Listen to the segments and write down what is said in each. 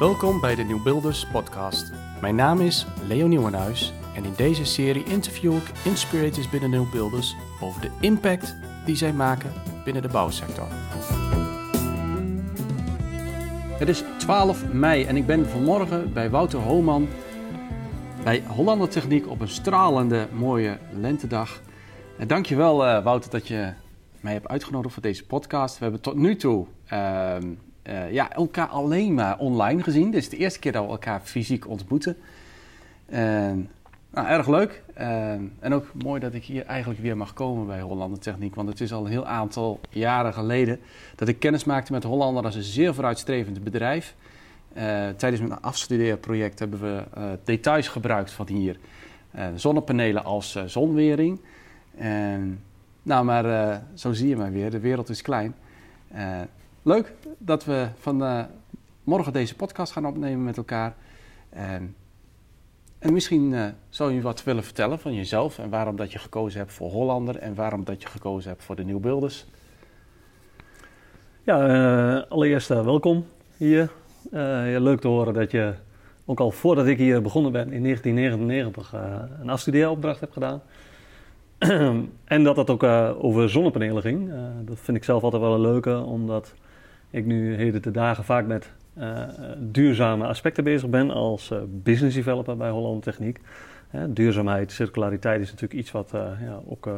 Welkom bij de Nieuwbuilders podcast. Mijn naam is Leo Nieuwenhuis en in deze serie interview ik inspirators binnen Nieuwbuilders over de impact die zij maken binnen de bouwsector. Het is 12 mei en ik ben vanmorgen bij Wouter Homan bij Hollander Techniek op een stralende mooie lentedag. En dankjewel uh, Wouter dat je mij hebt uitgenodigd voor deze podcast. We hebben tot nu toe uh, uh, ja, elkaar alleen maar online gezien. Dit is de eerste keer dat we elkaar fysiek ontmoeten. nou, erg leuk. en ook mooi dat ik hier eigenlijk weer mag komen bij Hollander Techniek. Want het is al een heel aantal jaren geleden dat ik kennis maakte met Hollander als een zeer vooruitstrevend bedrijf. Tijdens mijn afstudeerproject hebben we details gebruikt van hier. Zonnepanelen als zonwering. Nou, maar zo zie je maar weer, de wereld is klein. Leuk dat we van morgen deze podcast gaan opnemen met elkaar. En, en misschien zou je wat willen vertellen van jezelf en waarom dat je gekozen hebt voor Hollander en waarom dat je gekozen hebt voor de Nieuwbuilders. Ja, allereerst welkom hier leuk te horen dat je, ook al voordat ik hier begonnen ben in 1999, uh, eh, een afstudeeropdracht hebt gedaan. en dat dat ook over zonnepanelen ging. dat vind ik zelf altijd wel een leuke, omdat ik nu heden de dagen vaak met duurzame aspecten bezig ben als business developer bij Holland Techniek. duurzaamheid, circulariteit is natuurlijk iets wat ja, ook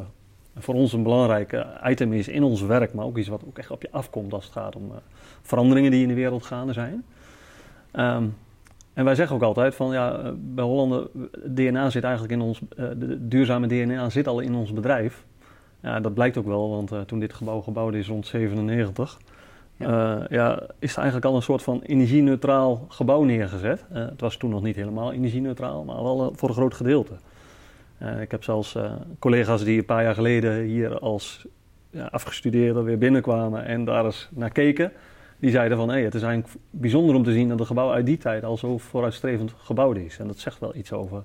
voor ons een belangrijk item is in ons werk, maar ook iets wat ook echt op je afkomt als het gaat om veranderingen die in de wereld gaande zijn. Um, en wij zeggen ook altijd van ja, eh, bij Hollander, DNA zit eigenlijk in ons, de duurzame DNA zit al in ons bedrijf. Ja, dat blijkt ook wel, want toen dit gebouw gebouwd is rond 97, ja. ja. is er eigenlijk al een soort van energie-neutraal gebouw neergezet. het was toen nog niet helemaal energie-neutraal, maar wel voor een groot gedeelte. ik heb zelfs collega's die een paar jaar geleden hier als ja, afgestudeerden weer binnenkwamen en daar eens naar keken die zeiden van hey, het is eigenlijk bijzonder om te zien dat een gebouw uit die tijd al zo vooruitstrevend gebouwd is. En dat zegt wel iets over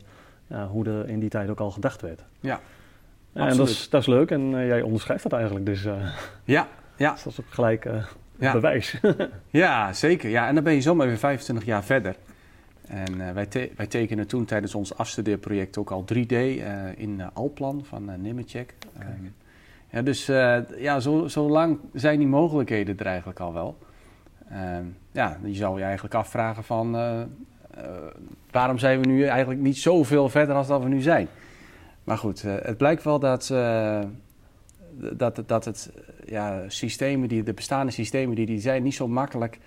ja, hoe er in die tijd ook al gedacht werd. Ja, En dat is, dat is leuk en jij onderschrijft dat eigenlijk. Dus, ja, ja. Dus dat is ook gelijk ja. bewijs. ja, zeker. Ja, en dan ben je zomaar weer 25 jaar verder. En wij, te wij tekenen toen tijdens ons afstudeerproject ook al 3D in Alplan van. Okay. Um, ja, dus ja, zo, zo lang zijn die mogelijkheden er eigenlijk al wel. Ehm, ja, je zou je eigenlijk afvragen van waarom zijn we nu eigenlijk niet zoveel verder als dat we nu zijn. Maar goed, het blijkt wel dat, dat, dat het ja, systemen, die, de bestaande systemen die, die zijn, niet zo makkelijk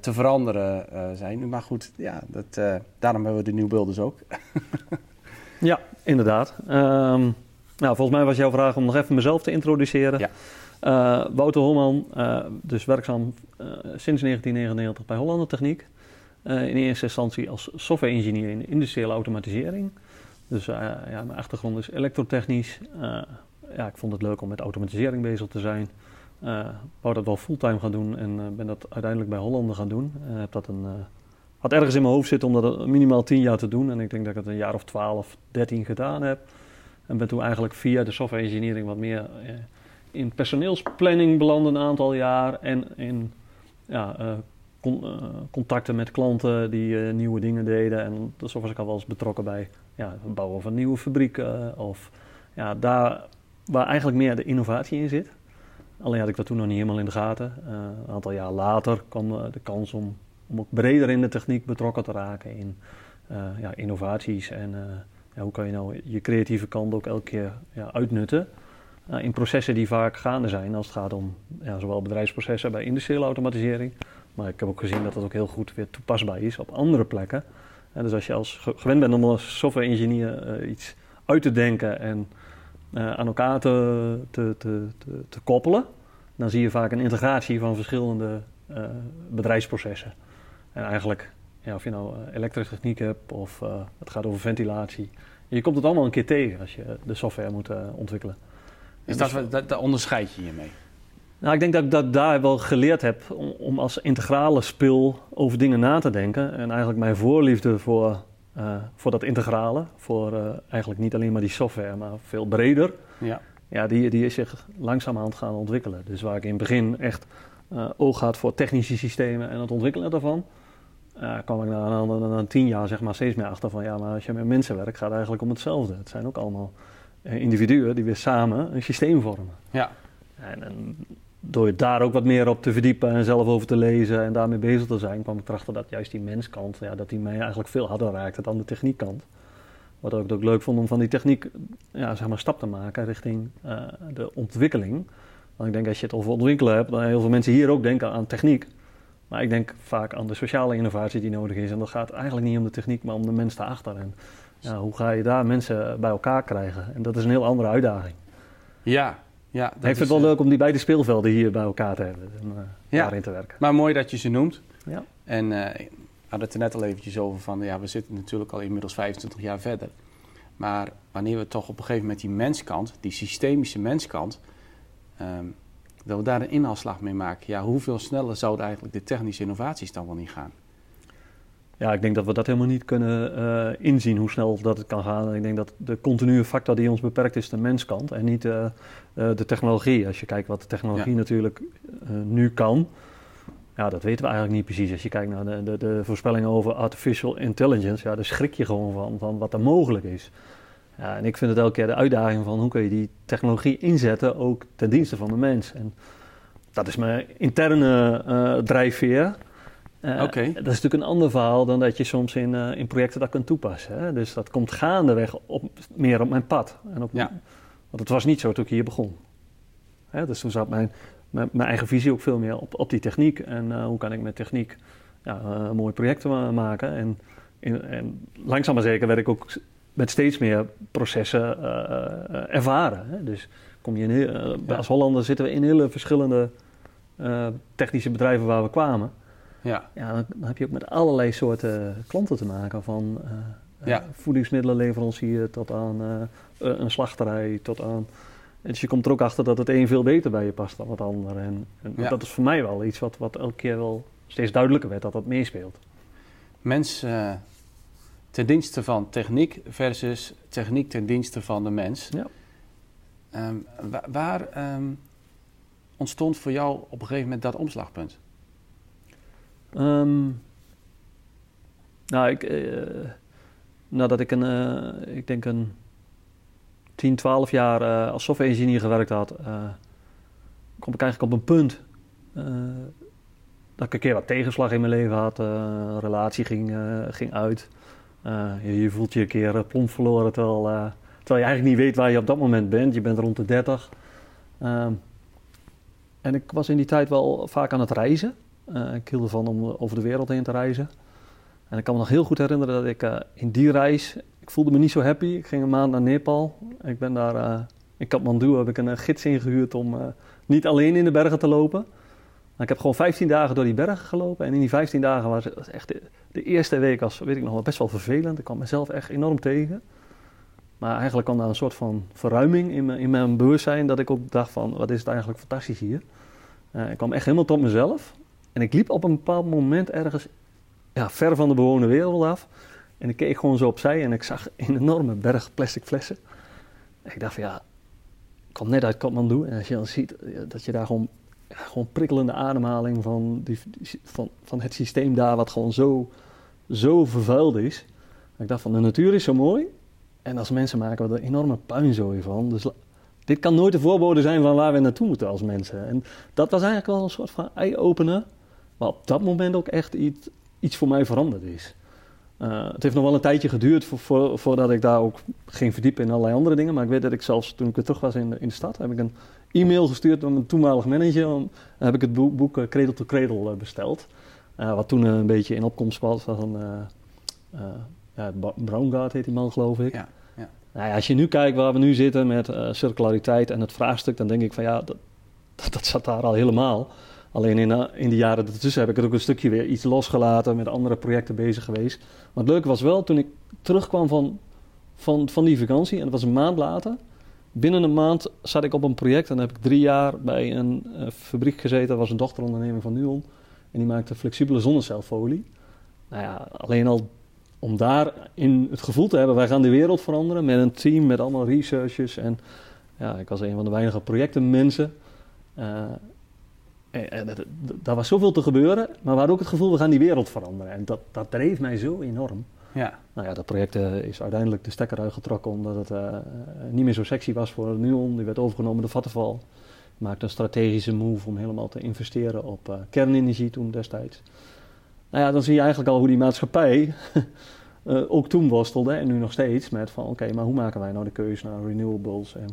te veranderen zijn. Maar goed, ja, dat, daarom hebben we de nieuwbeelders ook. ja, inderdaad. Um, nou, volgens mij was jouw vraag om nog even mezelf te introduceren. Ja. Uh, Wouter Holman, uh, dus werkzaam uh, sinds 1999 bij Hollander Techniek. in eerste instantie als software-engineer in industriële automatisering. Dus ja, mijn achtergrond is elektrotechnisch. Ja, ik vond het leuk om met automatisering bezig te zijn. wou dat wel fulltime gaan doen en ben dat uiteindelijk bij Hollander gaan doen. heb dat een, had ergens in mijn hoofd zitten om dat minimaal 10 jaar te doen. En ik denk dat ik het een jaar of 12, 13 gedaan heb. En ben toen eigenlijk via de software engineering wat meer in personeelsplanning belanden een aantal jaar en in ja, uh, con, uh, contacten met klanten die uh, nieuwe dingen deden. En zo was ik al wel eens betrokken bij ja, het bouwen van nieuwe fabrieken of ja, daar waar eigenlijk meer de innovatie in zit. Alleen had ik dat toen nog niet helemaal in de gaten. een aantal jaar later kwam de kans om, om ook breder in de techniek betrokken te raken in ja, innovaties en ja, hoe kan je nou je creatieve kant ook elke keer ja, uitnutten. In processen die vaak gaande zijn als het gaat om zowel bedrijfsprocessen bij industriële automatisering. Maar ik heb ook gezien dat dat ook heel goed weer toepasbaar is op andere plekken. Uh, dus als je als gewend bent om als software-engineer iets uit te denken en aan elkaar te, te, te, te, koppelen, dan zie je vaak een integratie van verschillende bedrijfsprocessen. En eigenlijk, ja, of je nou elektrische techniek hebt of het gaat over ventilatie, je komt het allemaal een keer tegen als je de software moet ontwikkelen. Dat, dat, dat onderscheid je hiermee? Nou, ik denk dat ik dat daar wel geleerd heb om, om, als integrale spil over dingen na te denken. En eigenlijk mijn voorliefde voor, uh, voor dat integrale, voor uh, eigenlijk niet alleen maar die software, maar veel breder. Ja. Ja, die, die is zich langzamerhand gaan ontwikkelen. Dus waar ik in het begin echt uh, oog had voor technische systemen en het ontwikkelen daarvan, kwam ik na, na, na, tien jaar zeg maar steeds meer achter van ja, maar als je met mensen werkt, gaat het eigenlijk om hetzelfde. Het zijn ook allemaal individuen die weer samen een systeem vormen. Ja. En, en door daar ook wat meer op te verdiepen en zelf over te lezen en daarmee bezig te zijn, kwam ik erachter dat juist die menskant, ja, dat die mij eigenlijk veel harder raakte dan de techniekkant. Wat ik ook leuk vond om van die techniek ja, zeg maar stap te maken richting uh, de ontwikkeling. Want ik denk als je het over ontwikkelen hebt, dan heel veel mensen hier ook denken aan techniek. Maar ik denk vaak aan de sociale innovatie die nodig is. En dat gaat eigenlijk niet om de techniek, maar om de mens daarachter. En ja, hoe ga je daar mensen bij elkaar krijgen? En dat is een heel andere uitdaging. Ja, ja. Ik vind het wel leuk om die beide speelvelden hier bij elkaar te hebben en ja. daarin te werken. Maar mooi dat je ze noemt. Ja. En uh, we hadden het er net al eventjes over van, ja, we zitten natuurlijk al inmiddels 25 jaar verder. Maar wanneer we toch op een gegeven moment die menskant, die systemische menskant, um, dat we daar een inhaalslag mee maken. Ja, hoeveel sneller zouden eigenlijk de technische innovaties dan wel niet gaan? Ja, ik denk dat we dat helemaal niet kunnen uh, inzien hoe snel dat het kan gaan. Ik denk dat de continue factor die ons beperkt is de menskant en niet uh, uh, de technologie. Als je kijkt wat de technologie ja. natuurlijk nu kan, ja, dat weten we eigenlijk niet precies. Als je kijkt naar de, de, de, voorspellingen over artificial intelligence, ja, daar schrik je gewoon van, van wat er mogelijk is. Ja, en ik vind het elke keer de uitdaging van hoe kun je die technologie inzetten, ook ten dienste van de mens. En dat is mijn interne drijfveer. Uh, Dat is natuurlijk een ander verhaal dan dat je soms in, uh, in projecten dat kunt toepassen. Hè? Dus dat komt gaandeweg op, meer op mijn pad. En op, ja. Want het was niet zo toen ik hier begon. Hè? Dus toen zat mijn, mijn, mijn, eigen visie ook veel meer op, op die techniek. En uh, hoe kan ik met techniek ja, een mooi project maken. En, in, en langzaam maar zeker werd ik ook met steeds meer processen ervaren. Hè? Dus kom je in heel, ja. als Hollander zitten we in hele verschillende technische bedrijven waar we kwamen. Ja. Ja, dan, dan, heb je ook met allerlei soorten klanten te maken. Van ja. voedingsmiddelenleverancier tot aan een slachterij, tot aan... Dus je komt er ook achter dat het een veel beter bij je past dan het ander. En, en Ja. dat is voor mij wel iets wat, wat elke keer wel steeds duidelijker werd dat dat meespeelt. Mens eh, ten dienste van techniek versus techniek ten dienste van de mens. Ja. Ehm, wa- waar ehm, ontstond voor jou op een gegeven moment dat omslagpunt? Ehm, nou, ik, eh, nadat ik een, eh, ik denk een 10, 12 jaar eh, als software engineer gewerkt had, eh, kwam ik eigenlijk op een punt eh, dat ik een keer wat tegenslag in mijn leven had. eh, een relatie ging, eh, ging uit. Eh, je, je voelt je een keer eh, plomp verloren terwijl, eh, terwijl je eigenlijk niet weet waar je op dat moment bent. Je bent rond de 30. Ehm, en ik was in die tijd wel vaak aan het reizen. Eh, ik hield ervan om over de wereld heen te reizen. En ik kan me nog heel goed herinneren dat ik eh, in die reis... Ik voelde me niet zo happy. Ik ging een maand naar Nepal. Ik ben daar... eh, in Kathmandu heb ik een eh, gids ingehuurd om eh, niet alleen in de bergen te lopen. Ik heb gewoon 15 dagen door die bergen gelopen. En in die 15 dagen was het echt... De, eerste week was, weet ik nog wel, best wel vervelend. Ik kwam mezelf echt enorm tegen. Maar eigenlijk kwam daar een soort van verruiming in mijn, in mijn bewustzijn... dat ik ook dacht van, wat is het eigenlijk fantastisch hier. Eh, ik kwam echt helemaal tot mezelf. En ik liep op een bepaald moment ergens ja, ver van de bewoonde wereld af. En ik keek gewoon zo opzij en ik zag een enorme berg plastic flessen. En ik dacht van ja, ik kwam net uit Kathmandu. En als je dan ziet dat je daar gewoon, gewoon prikkelende ademhaling van, die, van, van het systeem daar, wat gewoon zo, zo vervuild is. Ik dacht van de natuur is zo mooi. En als mensen maken we er enorme puinzooi van. Dus dit kan nooit de voorbode zijn van waar we naartoe moeten als mensen. En dat was eigenlijk wel een soort van eye-opener. Maar op dat moment ook echt iets, iets voor mij veranderd is. Uh, het heeft nog wel een tijdje geduurd voor, voor, voordat ik daar ook ging verdiepen in allerlei andere dingen. Maar ik weet dat ik zelfs toen ik weer terug was in de, in de stad, heb ik een e-mail gestuurd aan mijn toenmalig manager. Om, en heb ik het boek, boek uh, Cradle to Cradle uh, besteld. Uh, wat toen een beetje in opkomst was van ja, Braungart heet die man geloof ik. Ja, ja. Nou ja, als je nu kijkt waar we nu zitten met circulariteit en het vraagstuk, dan denk ik van ja, dat, dat, dat zat daar al helemaal. Alleen in, in de jaren ertussen heb ik het ook een stukje weer iets losgelaten, met andere projecten bezig geweest. Maar het leuke was wel, toen ik terugkwam van, van, van die vakantie, en dat was een maand later. Binnen een maand zat ik op een project en heb ik drie jaar bij een uh, fabriek gezeten. Dat was een dochteronderneming van Nuon. En die maakte flexibele zonnecelfolie. Nou ja, alleen al om daar in het gevoel te hebben, wij gaan de wereld veranderen met een team, met allemaal researchers. En ja, ik was een van de weinige projectenmensen. En, daar was zoveel te gebeuren, maar we hadden ook het gevoel, we gaan die wereld veranderen. En dat, dat dreef mij zo enorm. Ja. Nou ja, dat project is uiteindelijk de stekker uitgetrokken omdat het niet meer zo sexy was voor Nuon. Die werd overgenomen door Vattenfall maakte een strategische move om helemaal te investeren op uh, kernenergie toen destijds. Nou ja, dan zie je eigenlijk al hoe die maatschappij ook toen worstelde en nu nog steeds met van oké, maar hoe maken wij nou de keuze naar renewables? En,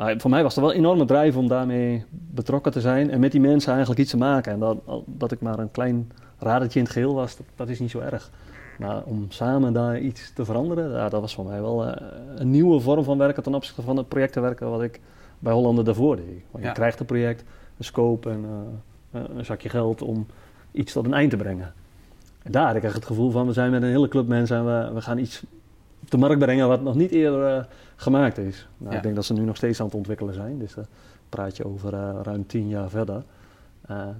maar voor mij was er wel een enorme drijf om daarmee betrokken te zijn en met die mensen eigenlijk iets te maken. En dat, dat ik maar een klein radertje in het geheel was, dat, dat is niet zo erg. Maar om samen daar iets te veranderen, ja, dat was voor mij wel uh, een nieuwe vorm van werken ten opzichte van het project te werken wat ik bij Hollander daarvoor deed. Want je krijgt een project, een scope en uh, een zakje geld om iets tot een eind te brengen. En daar had ik echt het gevoel van, we zijn met een hele club mensen en we, we gaan iets op de markt brengen wat nog niet eerder uh, gemaakt is. Nou, Ik denk dat ze nu nog steeds aan het ontwikkelen zijn, dus daar praat je over uh, ruim tien jaar verder.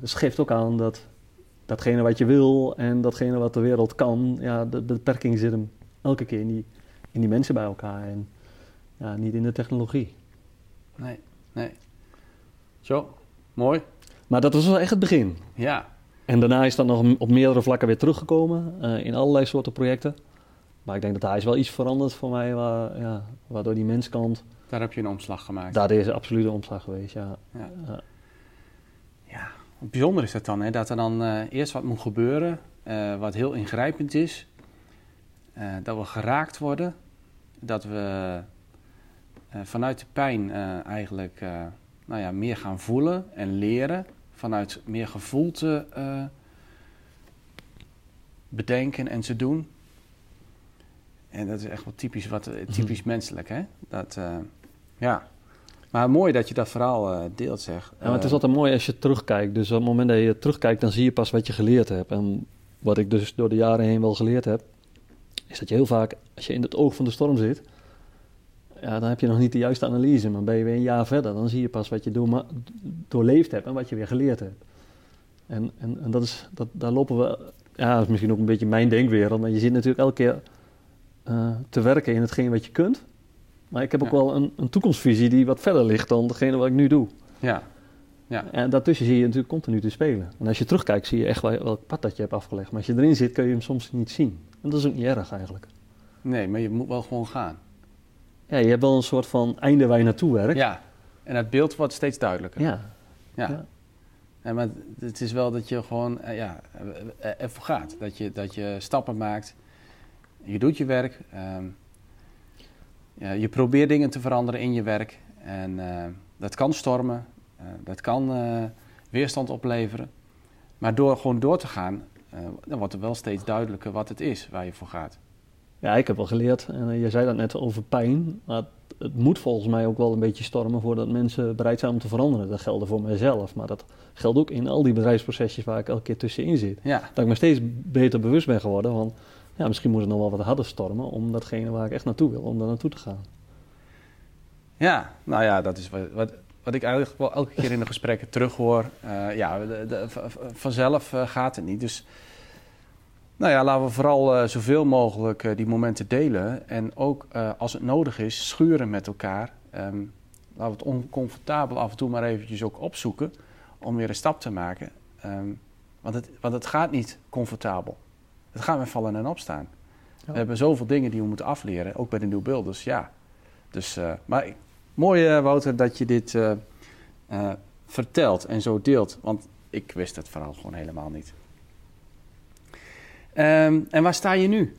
dus geeft ook aan dat datgene wat je wil en datgene wat de wereld kan, ja, de, de beperking zit hem elke keer in die, in die mensen bij elkaar en ja, niet in de technologie. Nee, nee. Zo, mooi. Maar dat was wel echt het begin. Ja. En daarna is dat nog op meerdere vlakken weer teruggekomen uh, in allerlei soorten projecten. Maar ik denk dat daar is wel iets veranderd voor mij, waar, ja, waardoor die menskant... Daar heb je een omslag gemaakt. Daar is absoluut een omslag geweest, ja. Ja, ja. bijzonder is het dan, hè, dat er dan uh, eerst wat moet gebeuren, wat heel ingrijpend is. dat we geraakt worden, dat we vanuit de pijn eigenlijk nou ja, meer gaan voelen en leren. Vanuit meer gevoel te bedenken en te doen. En dat is echt wel typisch, wat, typisch mhm. menselijk, hè? Dat, ja. Maar mooi dat je dat verhaal deelt, zeg. Ja, maar het is altijd mooi als je terugkijkt. Dus op het moment dat je terugkijkt, dan zie je pas wat je geleerd hebt. En wat ik dus door de jaren heen wel geleerd heb, is dat je heel vaak, als je in het oog van de storm zit, ja, dan heb je nog niet de juiste analyse. Maar ben je weer een jaar verder, dan zie je pas wat je door, doorleefd hebt en wat je weer geleerd hebt. En, en, en dat is, dat, daar lopen we, ja, dat is misschien ook een beetje mijn denkwereld, maar je zit natuurlijk elke keer uh, te werken in hetgeen wat je kunt. Maar ik heb ook wel een, een, toekomstvisie die wat verder ligt dan degene wat ik nu doe. Ja. ja. En daartussen zie je natuurlijk continu te spelen. En als je terugkijkt, zie je echt wel, welk pad dat je hebt afgelegd. Maar als je erin zit, kun je hem soms niet zien. En dat is ook niet erg eigenlijk. Nee, maar je moet wel gewoon gaan ja, je hebt wel een soort van einde waar je naartoe werkt. Ja, en het beeld wordt steeds duidelijker. Ja. Ja. ja. maar het is wel dat je gewoon uh, ja, ervoor gaat. Dat je, dat je stappen maakt. Je doet je werk. Um, ja, je probeert dingen te veranderen in je werk. En uh, dat kan stormen. Uh, dat kan weerstand opleveren. Maar door gewoon door te gaan, dan wordt er wel steeds duidelijker wat het is waar je voor gaat. Ja, ik heb wel geleerd, en je zei dat net over pijn, maar het, moet volgens mij ook wel een beetje stormen voordat mensen bereid zijn om te veranderen. Dat geldt voor mijzelf, maar dat geldt ook in al die bedrijfsprocesjes waar ik elke keer tussenin zit. Ja. Dat ik me steeds beter bewust ben geworden van, ja, misschien moet het nog wel wat harder stormen om datgene waar ik echt naartoe wil, om daar naartoe te gaan. Ja, nou ja, dat is wat, wat, wat ik eigenlijk wel elke keer in de gesprekken terughoor. Uh, ja, vanzelf uh, gaat het niet. Dus nou ja, laten we vooral uh, zoveel mogelijk die momenten delen. En ook als het nodig is, schuren met elkaar. Um, laten we het oncomfortabel af en toe maar eventjes ook opzoeken om weer een stap te maken. Um, want, het, want het gaat niet comfortabel. Het gaat met vallen en opstaan. Ja. We hebben zoveel dingen die we moeten afleren, ook bij de nieuwbeelders, ja. Dus, maar mooi Wouter dat je dit vertelt en zo deelt. Want ik wist het verhaal gewoon helemaal niet. Um, en waar sta je nu?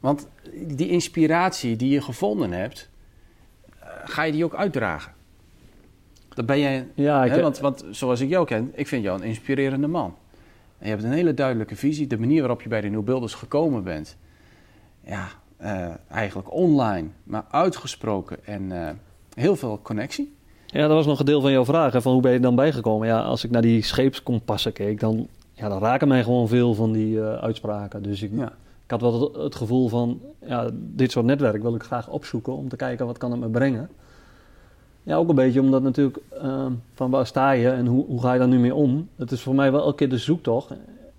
Want die inspiratie die je gevonden hebt, ga je die ook uitdragen? Dat ben jij. Ja, ik hè, want, want zoals ik jou ken, ik vind jou een inspirerende man. En je hebt een hele duidelijke visie. De manier waarop je bij de Nieuwbeelders gekomen bent. Ja, uh, eigenlijk online, maar uitgesproken en uh, heel veel connectie. Ja, dat was nog een deel van jouw vraag. Hè, van hoe ben je dan bijgekomen? Ja, als ik naar die scheepskompassen keek, dan ja, dan raken mij gewoon veel van die uh, uitspraken. Dus ik, ja. ik had wel het, het, gevoel van, ja, dit soort netwerk wil ik graag opzoeken om te kijken wat kan het me brengen. Ja, ook een beetje omdat natuurlijk uh, van waar sta je en hoe, hoe ga je daar nu mee om. Het is voor mij wel elke keer de zoektocht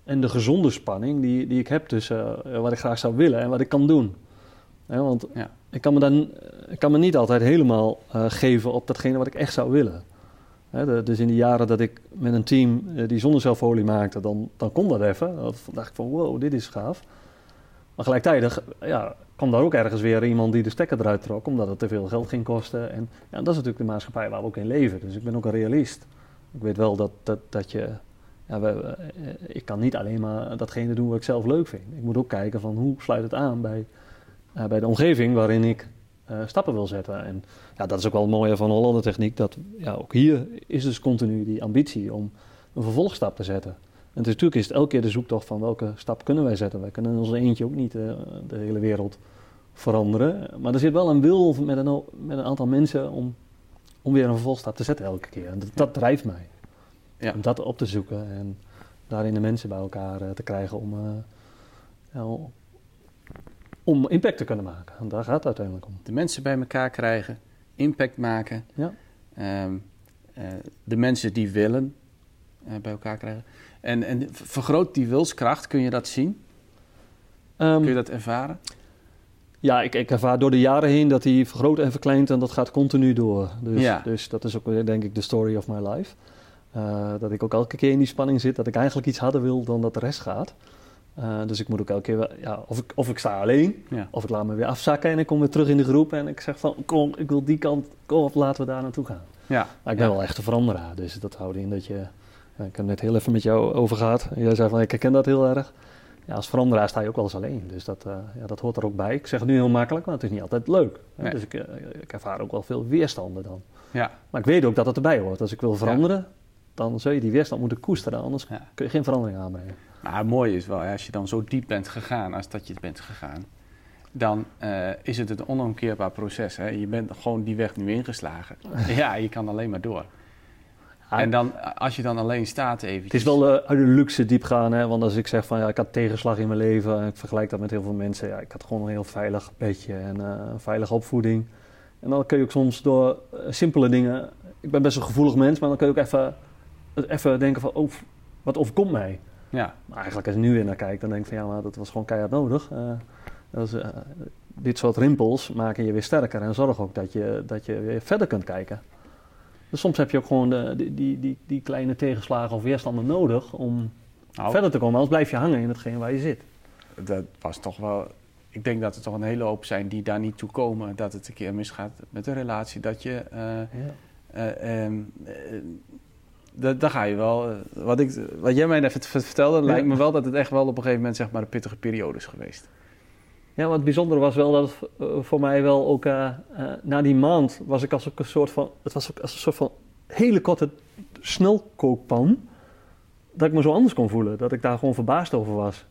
en de gezonde spanning die, die ik heb tussen uh, wat ik graag zou willen en wat ik kan doen. Want ja. ik, kan me dan, ik kan me niet altijd helemaal geven op datgene wat ik echt zou willen. Hè, dus in de jaren dat ik met een team uh, die zonnecelfolie maakte, dan, dan kon dat even. Dan dacht ik van wow, dit is gaaf. Maar gelijktijdig ja, kwam daar ook ergens weer iemand die de stekker eruit trok, omdat het te veel geld ging kosten. En ja, dat is natuurlijk de maatschappij waar we ook in leven. Dus ik ben ook een realist. Ik weet wel dat, dat, dat je. Ja, we, eh, ik kan niet alleen maar datgene doen wat ik zelf leuk vind. Ik moet ook kijken van hoe sluit het aan bij, uh, bij de omgeving waarin ik uh, stappen wil zetten. En ja, dat is ook wel het mooie van Hollande Techniek. Dat ja, ook hier is dus continu die ambitie om een vervolgstap te zetten. En dus natuurlijk is het elke keer de zoektocht van welke stap kunnen wij zetten. Wij kunnen in ons eentje ook niet uh, de hele wereld veranderen. Maar er zit wel een wil met een, met een aantal mensen om, om weer een vervolgstap te zetten elke keer. En dat, dat drijft mij. Ja. Om dat op te zoeken en daarin de mensen bij elkaar uh, te krijgen om, ja, om impact te kunnen maken. En daar gaat het uiteindelijk om. De mensen bij elkaar krijgen, impact maken. Ja. Um, uh, de mensen die willen bij elkaar krijgen. En, en vergroot die wilskracht, kun je dat zien? Um, kun je dat ervaren? Ja, ik, ik, ervaar door de jaren heen dat die vergroot en verkleint en dat gaat continu door. Dus, ja. dus dat is ook denk ik de story of my life. Uh, dat ik ook elke keer in die spanning zit dat ik eigenlijk iets harder wil dan dat de rest gaat. Uh, dus ik moet ook elke keer, ja, of, ik, of ik sta alleen, ja. of ik laat me weer afzakken en ik kom weer terug in de groep en ik zeg van, kom, ik wil die kant, kom op, laten we daar naartoe gaan. Ja. Maar ik ben ja. wel echt een veranderaar, dus dat houdt in dat je, ik heb het net heel even met jou over gehad. Jij zei van, ik herken dat heel erg. Ja, als veranderaar sta je ook wel eens alleen, dus dat, uh, ja, dat hoort er ook bij. Ik zeg het nu heel makkelijk, maar het is niet altijd leuk. Nee. Dus ik, uh, ik ervaar ook wel veel weerstanden dan. Ja. Maar ik weet ook dat het erbij hoort. Als ik wil veranderen, dan zul je die weerstand moeten koesteren, anders kun je geen verandering aanbrengen. Maar het mooie is wel, als je dan zo diep bent gegaan als dat je bent gegaan, dan uh, is het een onomkeerbaar proces. Hè? Je bent gewoon die weg nu ingeslagen. ja, je kan alleen maar door. En dan, als je dan alleen staat even. Het is wel uh, uit de luxe diep gaan, hè? want als ik zeg van ja, ik had tegenslag in mijn leven en ik vergelijk dat met heel veel mensen, ja, ik had gewoon een heel veilig bedje en uh, een veilige opvoeding. En dan kun je ook soms door simpele dingen, ik ben best een gevoelig mens, maar dan kun je ook even, even denken van, oh, wat overkomt mij? Ja. Maar eigenlijk als je nu weer naar kijkt, dan denk ik van ja, maar dat was gewoon keihard nodig. Dat is, dit soort rimpels maken je weer sterker en zorgen ook dat je, dat je weer verder kunt kijken. Dus soms heb je ook gewoon de, die, die, die, die kleine tegenslagen of weerstanden nodig om nou, verder te komen. Anders blijf je hangen in hetgeen waar je zit. Dat was toch wel... Ik denk dat er toch een hele hoop zijn die daar niet toe komen. Dat het een keer misgaat met een relatie. Dat je... Uh, ja. um, daar ga je wel. Wat, ik, wat jij mij net vertelde, lijkt me wel dat het echt wel op een gegeven moment zeg maar een pittige periode is geweest. Ja, wat bijzonder was wel dat het eh, voor mij wel ook uh, uh, na die maand was ik als ook een soort van. Het was ook als een soort van hele korte snelkookpan. Dat ik me zo anders kon voelen. Dat ik daar gewoon verbaasd over was.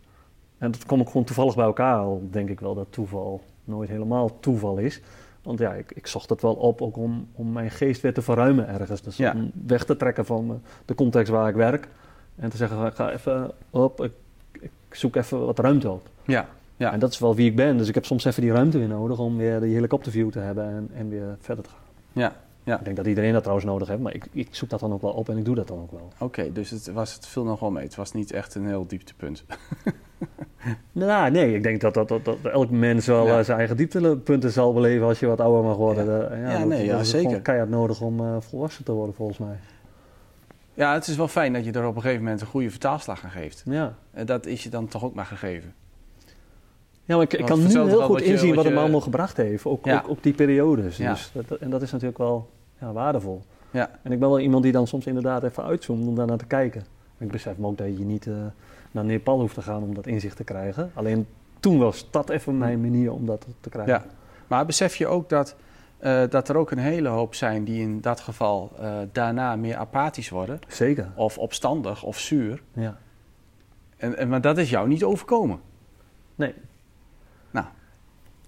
En dat kwam ook gewoon toevallig bij elkaar. Al denk ik wel dat toeval nooit helemaal toeval is. Want ja, ik, ik zocht het wel op ook om, om mijn geest weer te verruimen ergens. Dus om weg te trekken van eh, de context waar ik werk. En te zeggen, ga even op, ik, ik zoek even wat ruimte op. Ja. Ja. En dat is wel wie ik ben. Dus ik heb soms even die ruimte weer nodig om weer die helikopterview te hebben en, en weer verder te gaan. Ja. Ja. Ik denk dat iedereen dat trouwens nodig heeft, maar ik, ik zoek dat dan ook wel op en ik doe dat dan ook wel. Oké, dus het, was, het viel nog wel mee. Het was niet echt een heel dieptepunt. nou, nee, ik denk dat, dat, dat, dat elk mens wel ja. uh, zijn eigen dieptepunten zal beleven als je wat ouder mag worden. Ja, ja, ja dat, nee, dat zeker. keihard nodig om uh, volwassen te worden, volgens mij. Ja, het is wel fijn dat je er op een gegeven moment een goede vertaalslag aan geeft. Ja. Uh, dat is je dan toch ook maar gegeven. Ja, maar ik, ik kan nu heel goed inzien wat, je, wat me allemaal gebracht heeft, ook, ook op die periodes. Dus dat, en dat is natuurlijk wel ja, waardevol. Ja. En ik ben wel iemand die dan soms inderdaad even uitzoomt om daarnaar te kijken. Ik besef me ook dat je niet uh, naar Nepal hoeft te gaan om dat inzicht te krijgen. Alleen toen was dat even mijn manier om dat te krijgen. Ja. Maar besef je ook dat, uh, dat er ook een hele hoop zijn die in dat geval uh, daarna meer apathisch worden? Zeker. Of opstandig of zuur. Ja. En, en, maar dat is jou niet overkomen? Nee. Nou,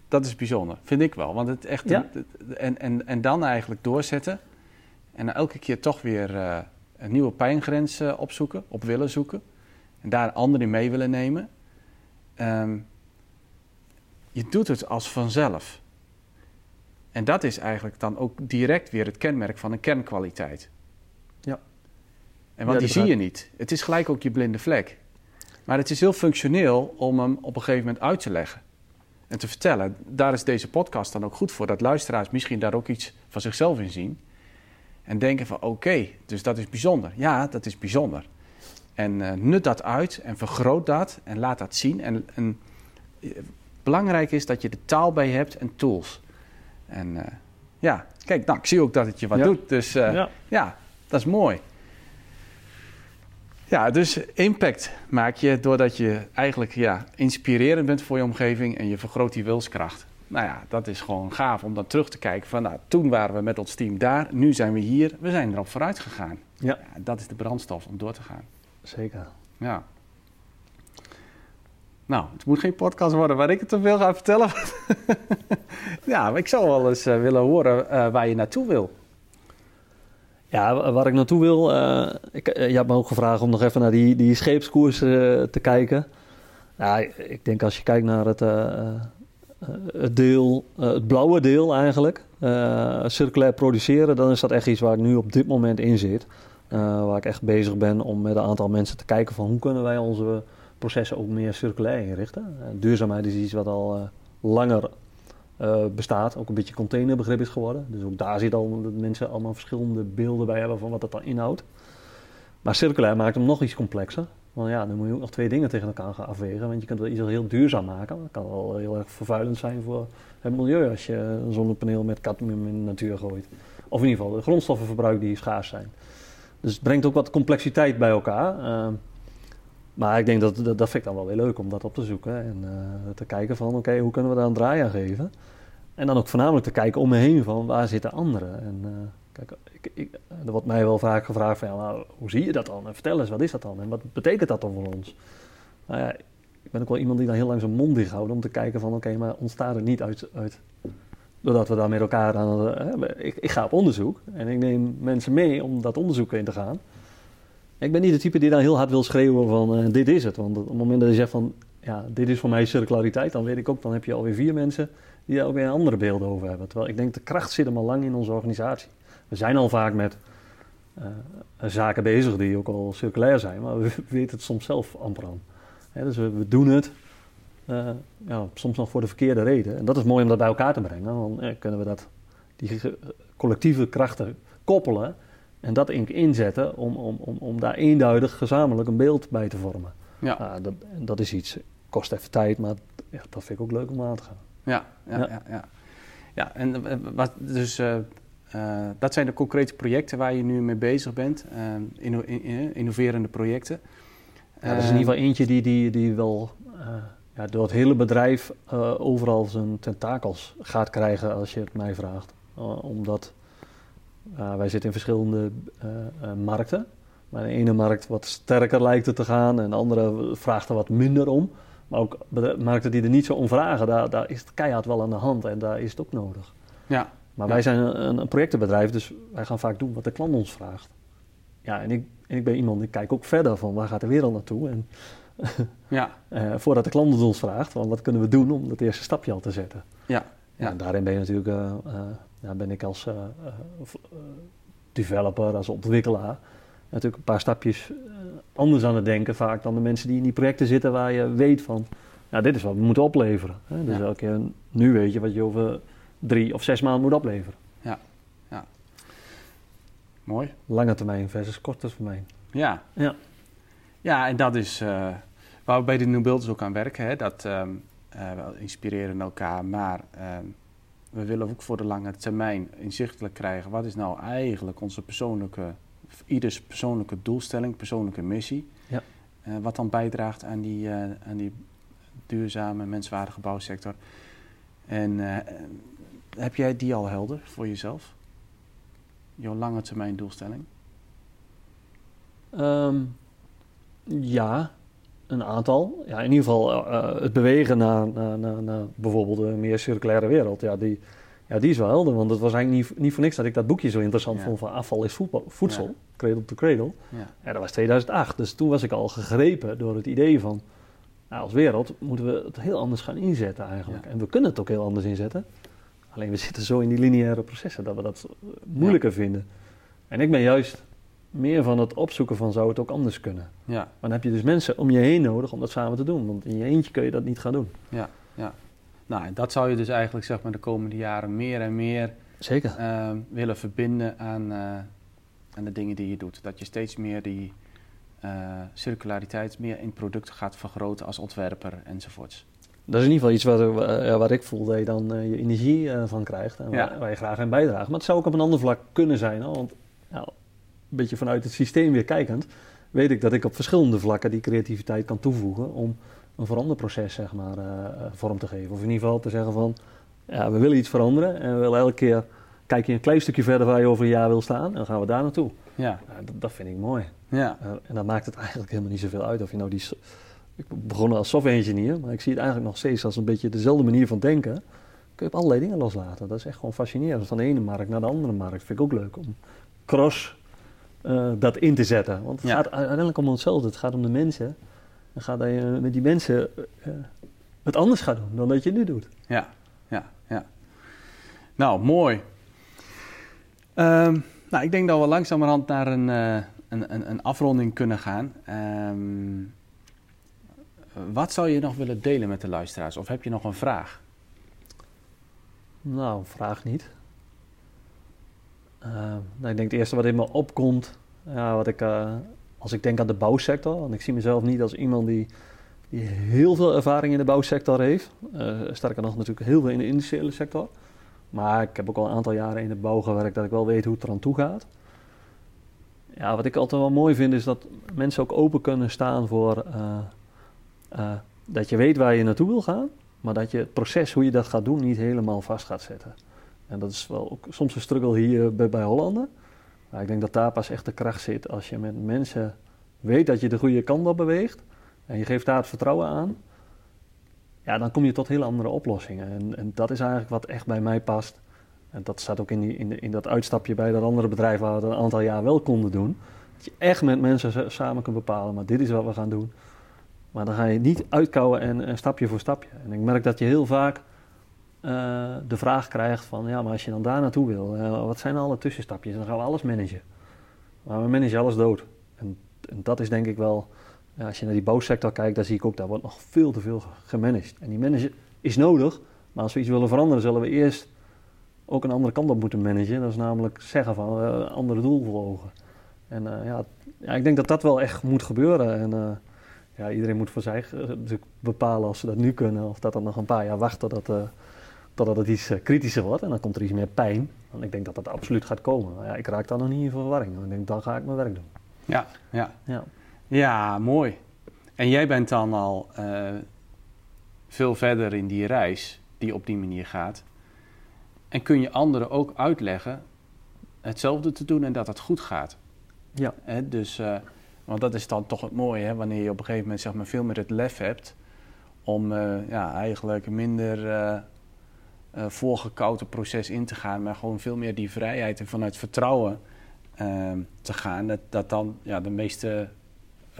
dat is bijzonder, vind ik wel. Want het echt. Ja. En, en, en dan eigenlijk doorzetten. En elke keer toch weer uh, een nieuwe pijngrens uh, opzoeken, op willen zoeken. En daar anderen mee willen nemen. Um, je doet het als vanzelf. En dat is eigenlijk dan ook direct weer het kenmerk van een kernkwaliteit. Ja. En want ja, die zie je niet. Het is gelijk ook je blinde vlek. Maar het is heel functioneel om hem op een gegeven moment uit te leggen en te vertellen. Daar is deze podcast dan ook goed voor, dat luisteraars misschien daar ook iets van zichzelf in zien. En denken van oké, dus dat is bijzonder. Ja, dat is bijzonder. En uh, nut dat uit en vergroot dat en laat dat zien. En, en belangrijk is dat je de taal bij hebt en tools. En uh, ja, kijk, nou, ik zie ook dat het je wat doet. Dus ja. ja. dat is mooi. Ja, dus impact maak je doordat je eigenlijk ja, inspirerend bent voor je omgeving en je vergroot die wilskracht. Nou ja, dat is gewoon gaaf om dan terug te kijken van nou, toen waren we met ons team daar, nu zijn we hier, we zijn erop vooruit gegaan. Ja. ja dat is de brandstof om door te gaan. Zeker. Ja. Nou, het moet geen podcast worden waar ik het te veel ga vertellen. ja, maar ik zou wel eens uh, willen horen uh, waar je naartoe wil. Ja, waar ik naartoe wil. Uh, ik, je hebt me ook gevraagd om nog even naar die, die scheepskoers te kijken. Ja, ik denk als je kijkt naar het, het deel, het blauwe deel eigenlijk, circulair produceren, dan is dat echt iets waar ik nu op dit moment in zit. waar ik echt bezig ben om met een aantal mensen te kijken van hoe kunnen wij onze processen ook meer circulair inrichten. duurzaamheid is iets wat al langer uh, bestaat, ook een beetje containerbegrip is geworden. Dus ook daar zit al dat mensen allemaal verschillende beelden bij hebben van wat dat dan inhoudt. Maar circulair maakt hem nog iets complexer. Want ja, dan moet je ook nog twee dingen tegen elkaar gaan afwegen. Want je kunt wel iets heel duurzaam maken. Dat kan wel heel erg vervuilend zijn voor het milieu als je een zonnepaneel met cadmium in de natuur gooit. Of in ieder geval de grondstoffenverbruik die schaars zijn. Dus het brengt ook wat complexiteit bij elkaar. Uh, maar ik denk dat, dat, dat vind ik dan wel weer leuk om dat op te zoeken. En uh, te kijken van, oké, hoe kunnen we daar een draai aan geven? En dan ook voornamelijk te kijken om me heen van, waar zitten anderen? En uh, kijk, ik, ik, er wordt mij wel vaak gevraagd van, ja, hoe zie je dat dan? En vertel eens, wat is dat dan? En wat betekent dat dan voor ons? Nou ja, ik ben ook wel iemand die dan heel lang zijn mond dicht om te kijken van, oké, maar ontstaat er niet uit, uit doordat we daar met elkaar aan... Uh, ik, ik ga op onderzoek en ik neem mensen mee om dat onderzoek in te gaan. Ik ben niet de type die dan heel hard wil schreeuwen van uh, dit is het. Want op het moment dat je zegt van ja, dit is voor mij circulariteit, dan weet ik ook, dan heb je alweer vier mensen die daar ook weer andere beelden over hebben. Terwijl ik denk, de kracht zit hem al lang in onze organisatie. We zijn al vaak met uh, zaken bezig die ook al circulair zijn, maar we weten het soms zelf amper aan. dus we, doen het ja, soms nog voor de verkeerde reden. En dat is mooi om dat bij elkaar te brengen. Dan kunnen we dat, die collectieve krachten koppelen en dat inzetten om, om, om, om daar eenduidig gezamenlijk een beeld bij te vormen. Ja. Uh, dat, dat is iets, kost even tijd, maar ja, dat vind ik ook leuk om aan te gaan. Ja, ja, ja. ja, ja. en eh, wat, dus uh, uh, dat zijn de concrete projecten waar je nu mee bezig bent, inno, in, innoverende projecten. Ja, dat is in ieder geval eentje die, die, die wel ja, door het hele bedrijf overal zijn tentakels gaat krijgen als je het mij vraagt. omdat uh, wij zitten in verschillende uh, uh, markten. Maar de ene markt wat sterker lijkt het te gaan en de andere vraagt er wat minder om. Maar ook markten die er niet zo om vragen, daar, daar is het keihard wel aan de hand en daar is het ook nodig. Ja. Maar wij zijn een, een, projectenbedrijf, dus wij gaan vaak doen wat de klant ons vraagt. Ja, en ik, en ik ben iemand, ik kijk ook verder van waar gaat de wereld naartoe. En ja. voordat de klant het ons vraagt, van wat kunnen we doen om dat eerste stapje al te zetten. Ja. Ja, en daarin ben je natuurlijk ja, ben ik als uh, developer, als ontwikkelaar, natuurlijk een paar stapjes anders aan het denken vaak dan de mensen die in die projecten zitten waar je weet van, ja, dit is wat we moeten opleveren. Hè? Dus elke keer, nu weet je wat je over drie of zes maanden moet opleveren. Ja, ja. Mooi. Lange termijn versus korte termijn. Ja. Ja, ja en dat is uh, waar we bij de New Builders ook aan werken. Hè? Dat um, uh, we inspireren elkaar, maar... Um, we willen ook voor de lange termijn inzichtelijk krijgen wat is nou eigenlijk onze persoonlijke, ieders persoonlijke doelstelling, persoonlijke missie. Ja. Uh, wat dan bijdraagt aan die, uh, aan die duurzame, menswaardige bouwsector. En uh, heb jij die al helder voor jezelf? Jouw lange termijn doelstelling? Um, ja, een aantal. Ja, in ieder geval uh, het bewegen naar, naar, naar, naar, bijvoorbeeld een meer circulaire wereld. Ja, die, ja, die is wel helder. Want het was eigenlijk niet, niet voor niks dat ik dat boekje zo interessant vond van afval is voetbal, voedsel, ja. cradle to cradle. Ja. ja. dat was 2008. Dus toen was ik al gegrepen door het idee van, nou, als wereld moeten we het heel anders gaan inzetten eigenlijk. En we kunnen het ook heel anders inzetten. Alleen we zitten zo in die lineaire processen dat we dat moeilijker vinden. En ik ben juist meer van het opzoeken van zou het ook anders kunnen. Ja. Maar dan heb je dus mensen om je heen nodig om dat samen te doen. Want in je eentje kun je dat niet gaan doen. Ja, ja. Nou, en dat zou je dus eigenlijk zeg maar de komende jaren meer en meer Zeker. Uh, willen verbinden aan, uh, aan de dingen die je doet. Dat je steeds meer die circulariteit meer in producten gaat vergroten als ontwerper enzovoorts. Dat is in ieder geval iets wat, uh, wat ik voel dat je dan je energie van krijgt en waar, waar, je graag aan bijdraagt. Maar het zou ook op een ander vlak kunnen zijn. Hoor, want nou, een beetje vanuit het systeem weer kijkend, weet ik dat ik op verschillende vlakken die creativiteit kan toevoegen om een veranderproces zeg maar, vorm te geven. Of in ieder geval te zeggen van, ja, we willen iets veranderen en we willen elke keer, kijk je een klein stukje verder waar je over een jaar wil staan en dan gaan we daar naartoe. Ja. Dat, dat, vind ik mooi. Ja. en dan maakt het eigenlijk helemaal niet zoveel uit of je nou die ik begon als software engineer, maar ik zie het eigenlijk nog steeds als een beetje dezelfde manier van denken. Kun je op allerlei dingen loslaten. Dat is echt gewoon fascinerend. Van de ene markt naar de andere markt. Vind ik ook leuk om cross uh, dat in te zetten. Want het gaat uiteindelijk om hetzelfde. Het gaat om de mensen. En gaat dat je met die mensen uh, het anders gaat doen dan dat je nu doet. Ja, ja, ja. Nou, mooi. Um, nou, ik denk dat we langzamerhand naar een, uh, een, een, een, afronding kunnen gaan. Um, wat zou je nog willen delen met de luisteraars? Of heb je nog een vraag? Nou, vraag niet. Uh, nou, ik denk het eerste wat in me opkomt, wat ik, uh, als ik denk aan de bouwsector, want ik zie mezelf niet als iemand die, die heel veel ervaring in de bouwsector heeft. Uh, sterker nog, natuurlijk heel veel in de industriële sector. Maar ik heb ook al een aantal jaren in de bouw gewerkt dat ik wel weet hoe het eraan toe gaat. Ja, wat ik altijd wel mooi vind is dat mensen ook open kunnen staan voor dat je weet waar je naartoe wil gaan, maar dat je het proces, hoe je dat gaat doen, niet helemaal vast gaat zetten. En dat is wel ook soms een struggle hier bij, bij Hollanden. Maar ik denk dat daar pas echt de kracht zit als je met mensen weet dat je de goede kant op beweegt en je geeft daar het vertrouwen aan. Ja, dan kom je tot hele andere oplossingen. En, en dat is eigenlijk wat echt bij mij past. En dat staat ook in, die, in, in dat uitstapje bij dat andere bedrijf waar we het een aantal jaar wel konden doen. Dat je echt met mensen samen kunt bepalen, maar dit is wat we gaan doen. Maar dan ga je niet uitkouwen en, stapje voor stapje. En ik merk dat je heel vaak uh, de vraag krijgt van... ja, maar als je dan daar naartoe wil, uh, wat zijn alle tussenstapjes? Dan gaan we alles managen. Maar we managen alles dood. En, en dat is denk ik wel... Ja, als je naar die bouwsector kijkt, dan zie ik ook... daar wordt nog veel te veel gemanaged. En die managen is nodig, maar als we iets willen veranderen... zullen we eerst ook een andere kant op moeten managen. Dat is namelijk zeggen van uh, andere doel voor ogen. En ja, ja, ik denk dat dat wel echt moet gebeuren. En ja, iedereen moet voor zich bepalen als ze dat nu kunnen of dat dan nog een paar jaar wacht totdat, uh, totdat het iets uh, kritischer wordt en dan komt er iets meer pijn. Want ik denk dat dat absoluut gaat komen. Maar ja, ik raak dan nog niet in verwarring. Ik denk, dan ga ik mijn werk doen. Ja, ja. ja. ja mooi. En jij bent dan al veel verder in die reis die op die manier gaat. En kun je anderen ook uitleggen hetzelfde te doen en dat het goed gaat. Ja. Hè? Dus want dat is dan toch het mooie, hè? wanneer je op een gegeven moment zeg maar, veel meer het lef hebt om uh, ja, eigenlijk minder uh, proces in te gaan, maar gewoon veel meer die vrijheid en vanuit vertrouwen ehm, te gaan. Dat, dat dan ja, de meeste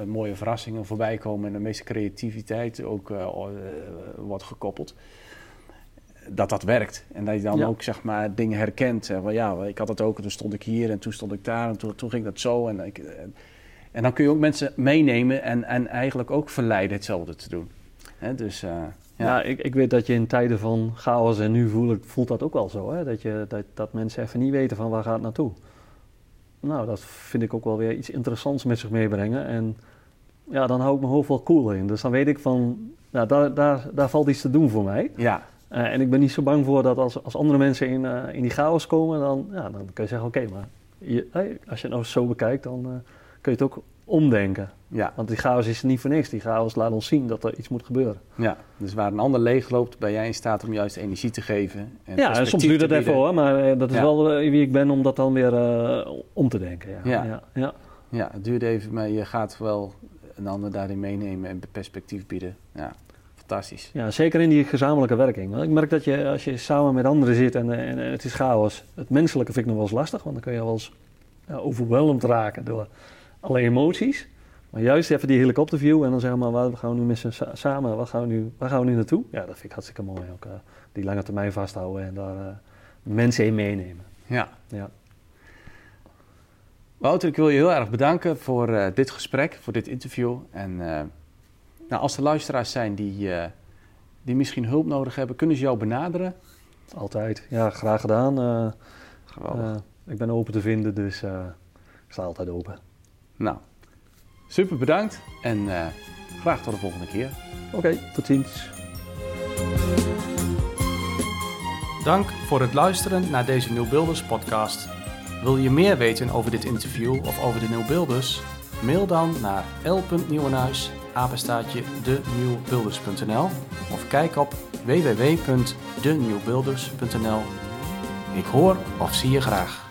mooie verrassingen voorbij komen en de meeste creativiteit ook wordt gekoppeld. Dat dat werkt. En dat je dan ook zeg maar, dingen herkent. Zeg, well, ja, ik had het ook, toen stond ik hier en toen stond ik daar en toen, toen ging dat zo. En ik, en dan kun je ook mensen meenemen en, en eigenlijk ook verleiden hetzelfde te doen. dus, uh, ja, ja ik, ik, weet dat je in tijden van chaos en nu voel, voelt dat ook wel zo. Hè? Dat, je, dat, dat mensen even niet weten van waar gaat het naartoe. Nou, dat vind ik ook wel weer iets interessants met zich meebrengen. En ja, dan hou ik mijn hoofd wel cool in. Dus dan weet ik van, nou, daar, daar, daar valt iets te doen voor mij. Ja. Uh, en ik ben niet zo bang voor dat als, als andere mensen in, uh, in die chaos komen, dan, ja, dan kun je zeggen, oké, maar je, als je het nou zo bekijkt, dan kun je het ook omdenken. Ja. Want die chaos is niet voor niks. Die chaos laat ons zien dat er iets moet gebeuren. Ja, dus waar een ander leeg loopt, ben jij in staat om juist energie te geven. En ja, en soms duurt het even hoor, maar eh, dat is wel eh, wie ik ben om dat dan weer uh, om te denken. Ja. Ja. Ja. ja. ja, het duurt even, maar je gaat wel een ander daarin meenemen en perspectief bieden. Ja, fantastisch. Ja, zeker in die gezamenlijke werking. Ik merk dat je als je samen met anderen zit en, en het is chaos, het menselijke vind ik nog wel eens lastig, want dan kun je wel eens ja, overweldigd raken door alle emoties. Maar juist even die helikopterview en dan zeggen we maar, we gaan nu met z'n samen, waar gaan we nu, waar gaan we nu naartoe? Ja, dat vind ik hartstikke mooi ook. Uh, die lange termijn vasthouden en daar uh, mensen in meenemen. Ja. ja. Wouter, ik wil je heel erg bedanken voor uh, dit gesprek, voor dit interview. En nou, als er luisteraars zijn die, die misschien hulp nodig hebben, kunnen ze jou benaderen? Altijd, ja, graag gedaan. Geweldig. ik ben open te vinden, dus sta altijd open. Nou, super bedankt en graag tot de volgende keer. Oké, tot ziens. Dank voor het luisteren naar deze Nieuwbuilders podcast. Wil je meer weten over dit interview of over de Nieuwbuilders? Mail dan naar l.nieuwenhuis, apenstaatje denieuwbuilders.nl of kijk op www.denieuwbuilders.nl. Ik hoor of zie je graag.